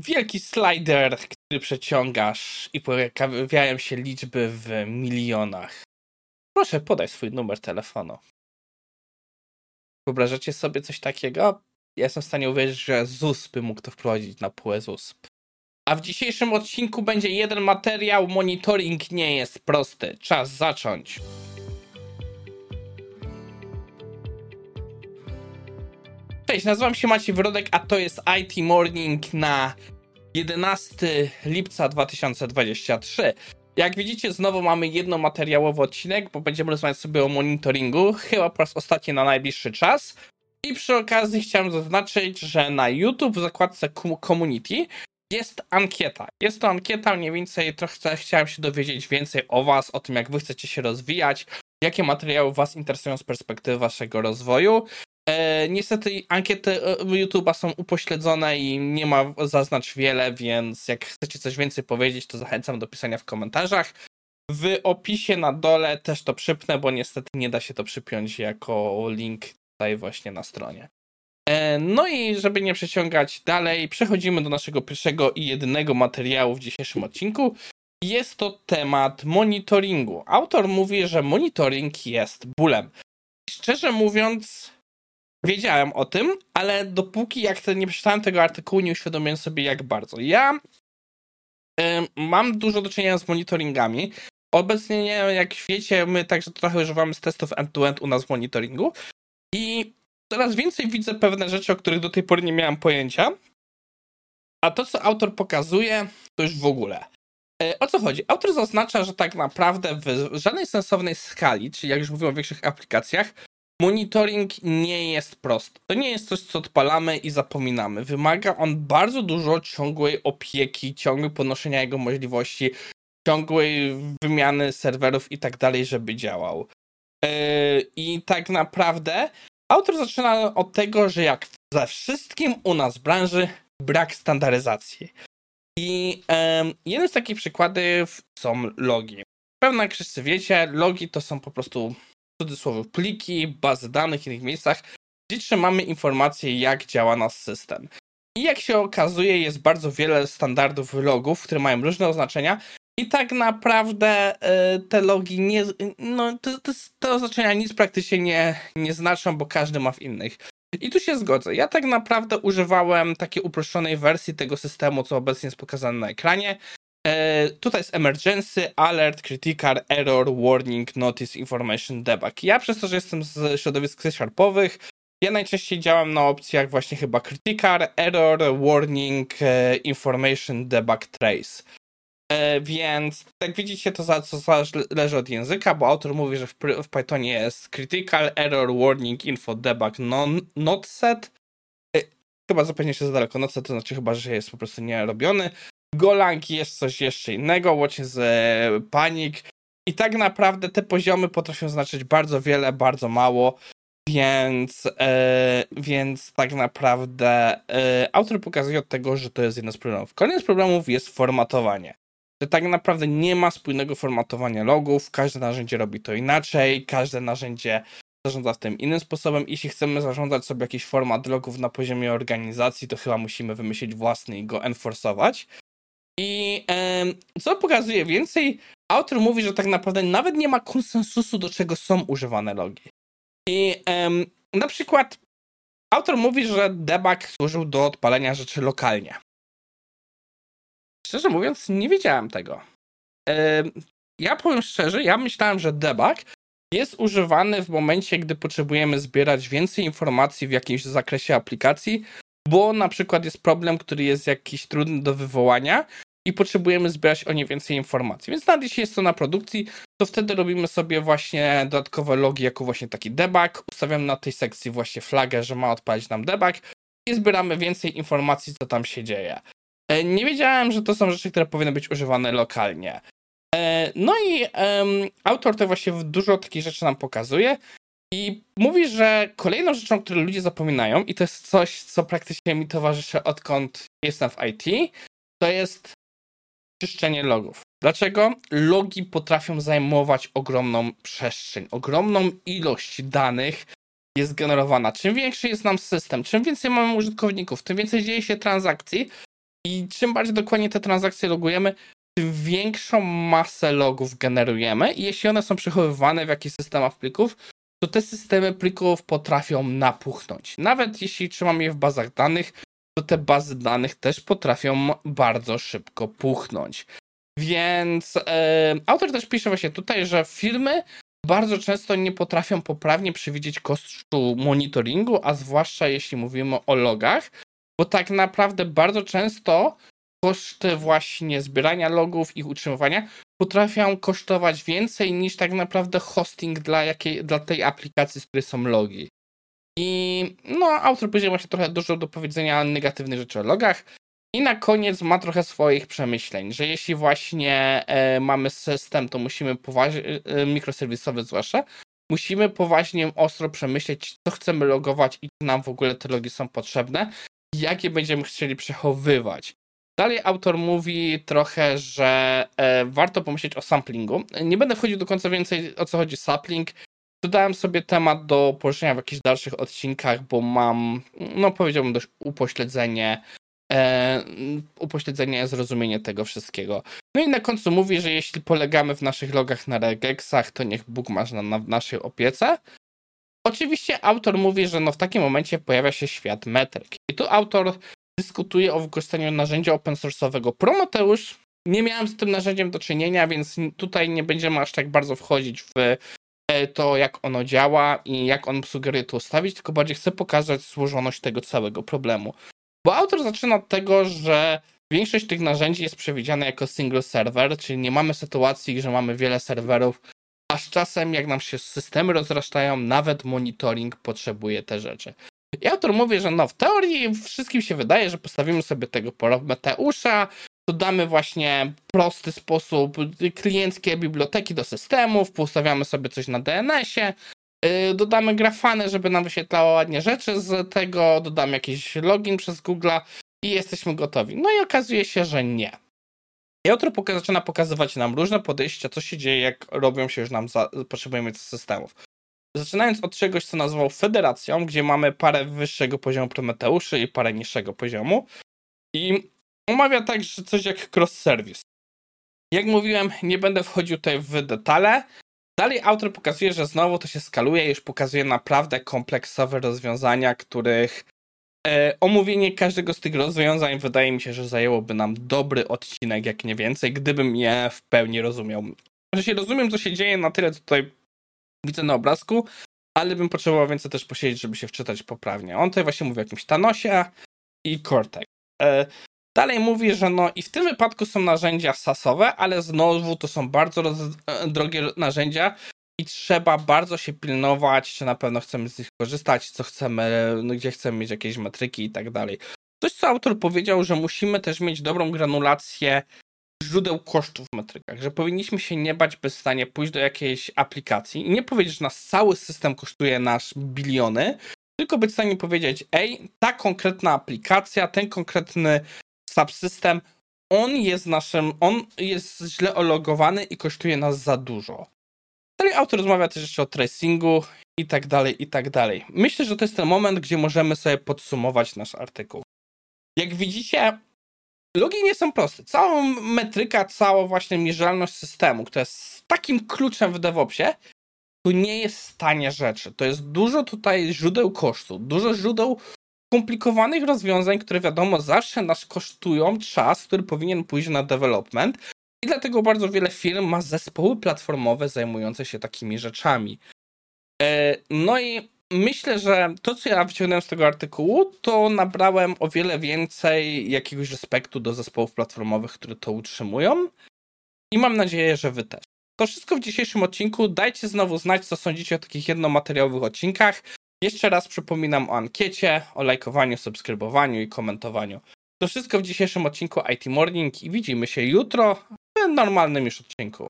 wielki slider, który przeciągasz i pojawiają się liczby w milionach. Proszę, podaj swój numer telefonu. Wyobrażacie sobie coś takiego? Ja jestem w stanie uwierzyć, że ZUS by mógł to wprowadzić na półę ZUS. A w dzisiejszym odcinku będzie jeden materiał. Monitoring nie jest prosty. Czas zacząć. Cześć, nazywam się Maciej Wrodek, a to jest IT Morning na 11 lipca 2023. Jak widzicie, znowu mamy jednomateriałowy odcinek, bo będziemy rozmawiać sobie o monitoringu, chyba po raz ostatni na najbliższy czas. I przy okazji chciałem zaznaczyć, że na YouTube w zakładce Community jest ankieta. Jest to ankieta, mniej więcej trochę chciałem się dowiedzieć więcej o Was, o tym, jak Wy chcecie się rozwijać, jakie materiały Was interesują z perspektywy Waszego rozwoju. E, niestety ankiety e, YouTube'a są upośledzone i nie ma zaznacz wiele, więc jak chcecie coś więcej powiedzieć, to zachęcam do pisania w komentarzach. W opisie na dole też to przypnę, bo niestety nie da się to przypiąć jako link tutaj właśnie na stronie. E, no i żeby nie przeciągać dalej, przechodzimy do naszego pierwszego i jedynego materiału w dzisiejszym odcinku. Jest to temat monitoringu. Autor mówi, że monitoring jest bólem. Szczerze mówiąc, wiedziałem o tym, ale dopóki jak nie przeczytałem tego artykułu, nie uświadomiłem sobie jak bardzo. Ja y, mam dużo do czynienia z monitoringami. Obecnie, jak wiecie, my także trochę używamy z testów end-to-end u nas w monitoringu i coraz więcej widzę pewne rzeczy, o których do tej pory nie miałem pojęcia. A to, co autor pokazuje, to już w ogóle. E, o co chodzi? Autor zaznacza, że tak naprawdę w żadnej sensownej skali, czyli jak już mówiłem o większych aplikacjach, monitoring nie jest prosty. To nie jest coś, co odpalamy i zapominamy. Wymaga on bardzo dużo ciągłej opieki, ciągłej podnoszenia jego możliwości, ciągłej wymiany serwerów i tak dalej, żeby działał. E, I tak naprawdę autor zaczyna od tego, że jak ze wszystkim u nas w branży brak standaryzacji. I um, jeden z takich przykładów są logi. Pewnie jak wszyscy wiecie, logi to są po prostu cudzysłowie pliki, bazy danych innych miejscach, gdzie trzymamy informacje, jak działa nasz system. I jak się okazuje, jest bardzo wiele standardów logów, które mają różne oznaczenia. I tak naprawdę y, te logi nie. No, te, te, te oznaczenia nic praktycznie nie, nie znaczą, bo każdy ma w innych. I tu się zgodzę. Ja tak naprawdę używałem takiej uproszczonej wersji tego systemu, co obecnie jest pokazane na ekranie. E, tutaj jest emergency, alert, critical, error, warning, notice, information, debug. Ja przez to, że jestem z środowisk C-sharpowych, ja najczęściej działam na opcjach właśnie chyba critical, error, warning, e, information, debug, trace. E, więc jak widzicie, to za, to zależy od języka, bo autor mówi, że w, Pythonie jest critical, error, warning, info, debug, non, not set. Chyba zapewne się za daleko. Set to znaczy chyba, że jest po prostu nie robiony. Golang jest coś jeszcze innego, Watch jest panik. I tak naprawdę te poziomy potrafią znaczyć bardzo wiele, bardzo mało. Więc, e, więc tak naprawdę e, autor pokazuje od tego, że to jest jeden z problemów. Kolejny z problemów jest formatowanie. Że tak naprawdę nie ma spójnego formatowania logów, każde narzędzie robi to inaczej, każde narzędzie zarządza tym innym sposobem. Jeśli chcemy zarządzać sobie jakiś format logów na poziomie organizacji, to chyba musimy wymyślić własny i go enforcować. I co pokazuje więcej, autor mówi, że tak naprawdę nawet nie ma konsensusu, do czego są używane logi. I na przykład autor mówi, że debug służył do odpalenia rzeczy lokalnie. Szczerze mówiąc, nie wiedziałem tego. ja powiem szczerze, ja myślałem, że debug jest używany w momencie, gdy potrzebujemy zbierać więcej informacji w jakimś zakresie aplikacji, bo na przykład jest problem, który jest jakiś trudny do wywołania i potrzebujemy zbierać o nie więcej informacji. Więc nawet jeśli jest to na produkcji, to wtedy robimy sobie właśnie dodatkowe logi jako właśnie taki debug, ustawiamy na tej sekcji właśnie flagę, że ma odpalić nam debug i zbieramy więcej informacji, co tam się dzieje. E, nie wiedziałem, że to są rzeczy, które powinny być używane lokalnie. E, no i um, autor to właśnie dużo takich rzeczy nam pokazuje i mówi, że kolejną rzeczą, której ludzie zapominają i to jest coś, co praktycznie mi towarzyszy odkąd jestem w IT, to jest czyszczenie logów. Dlaczego? Logi potrafią zajmować ogromną przestrzeń, ogromną ilość danych jest generowana. Czym większy jest nam system, czym więcej mamy użytkowników, tym więcej dzieje się transakcji, I czym bardziej dokładnie te transakcje logujemy, tym większą masę logów generujemy i jeśli one są przechowywane w jakichś systemach plików, to te systemy plików potrafią napuchnąć. Nawet jeśli trzymamy je w bazach danych, to te bazy danych też potrafią bardzo szybko puchnąć. Więc e, autor też pisze właśnie tutaj, że firmy bardzo często nie potrafią poprawnie przewidzieć kosztu monitoringu, a zwłaszcza jeśli mówimy o logach, bo tak naprawdę bardzo często koszty właśnie zbierania logów, ich utrzymywania potrafią kosztować więcej niż tak naprawdę hosting dla, jakiej, dla tej aplikacji, z której są logi. I no, autor później ma się trochę dużo do powiedzenia negatywnych rzeczy o logach. I na koniec ma trochę swoich przemyśleń, że jeśli właśnie e, mamy system, to musimy poważnie, e, mikroserwisowy zwłaszcza, musimy poważnie, ostro przemyśleć, co chcemy logować i czy nam w ogóle te logi są potrzebne, jakie będziemy chcieli przechowywać. Dalej autor mówi trochę, że e, warto pomyśleć o samplingu. Nie będę wchodził do końca więcej o co chodzi sampling. Dodałem sobie temat do poruszenia w jakichś dalszych odcinkach, bo mam, no powiedziałbym, dość upośledzenie, e, upośledzenie zrozumienie tego wszystkiego. No i na końcu mówi, że jeśli polegamy w naszych logach na regexach, to niech Bóg ma na, na naszej opiece. Oczywiście autor mówi, że no w takim momencie pojawia się świat metryk. I tu autor dyskutuje o wykorzystaniu narzędzia open source'owego Prometheus. Nie miałem z tym narzędziem do czynienia, więc tutaj nie będziemy aż tak bardzo wchodzić w to, jak ono działa i jak on sugeruje to ustawić, tylko bardziej chcę pokazać złożoność tego całego problemu. Bo autor zaczyna od tego, że większość tych narzędzi jest przewidziana jako single server, czyli nie mamy sytuacji, że mamy wiele serwerów, a z czasem, jak nam się systemy rozrastają, nawet monitoring potrzebuje te rzeczy. I autor mówi, że no w teorii wszystkim się wydaje, że postawimy sobie tego Prometeusza, dodamy właśnie prosty sposób klienckie biblioteki do systemów, poustawiamy sobie coś na DNS-ie, yy, dodamy grafany, żeby nam wyświetlało ładnie rzeczy z tego, dodamy jakiś login przez Google'a i jesteśmy gotowi. No i okazuje się, że nie. Autor poka zaczyna pokazywać nam różne podejścia, co się dzieje, jak robią się już nam, za, potrzebujemy systemów. Zaczynając od czegoś, co nazwał federacją, gdzie mamy parę wyższego poziomu Prometeuszy i parę niższego poziomu. I omawia także coś jak cross-service. Jak mówiłem, nie będę wchodził tutaj w detale. Dalej autor pokazuje, że znowu to się skaluje już pokazuje naprawdę kompleksowe rozwiązania, których e, omówienie każdego z tych rozwiązań wydaje mi się, że zajęłoby nam dobry odcinek, jak nie więcej, gdybym je w pełni rozumiał. Że się rozumiem, co się dzieje na tyle, co tutaj widzę na obrazku, ale bym potrzebował więcej też posiedzieć, żeby się wczytać poprawnie. On tutaj właśnie mówi o jakimś Thanosie i Cortex. E, dalej mówi, że no i w tym wypadku są narzędzia sasowe, ale znowu to są bardzo e, drogie narzędzia i trzeba bardzo się pilnować, czy na pewno chcemy z nich korzystać, co chcemy, no, gdzie chcemy mieć jakieś metryki i tak dalej. Coś, co autor powiedział, że musimy też mieć dobrą granulację źródeł kosztów w metrykach, że powinniśmy się nie bać bez stanie pójść do jakiejś aplikacji i nie powiedzieć, że nas cały system kosztuje nasz biliony, tylko być w stanie powiedzieć, ej, ta konkretna aplikacja, ten konkretny subsystem, on jest naszym, on jest źle ologowany i kosztuje nas za dużo. Dalej autor rozmawia też jeszcze o tracingu i tak dalej, i tak dalej. Myślę, że to jest ten moment, gdzie możemy sobie podsumować nasz artykuł. Jak widzicie, Logi nie są proste. Cała metryka, cała właśnie mierzalność systemu, która jest takim kluczem w DevOpsie, to nie jest tanie rzeczy. To jest dużo tutaj źródeł kosztu, dużo źródeł komplikowanych rozwiązań, które wiadomo zawsze nas kosztują czas, który powinien pójść na development. I dlatego bardzo wiele firm ma zespoły platformowe zajmujące się takimi rzeczami. E, no i myślę, że to, co ja wyciągnąłem z tego artykułu, to nabrałem o wiele więcej jakiegoś respektu do zespołów platformowych, które to utrzymują. I mam nadzieję, że wy też. To wszystko w dzisiejszym odcinku. Dajcie znowu znać, co sądzicie o takich jednomateriałowych odcinkach. Jeszcze raz przypominam o ankiecie, o lajkowaniu, subskrybowaniu i komentowaniu. To wszystko w dzisiejszym odcinku IT Morning i widzimy się jutro w normalnym już odcinku.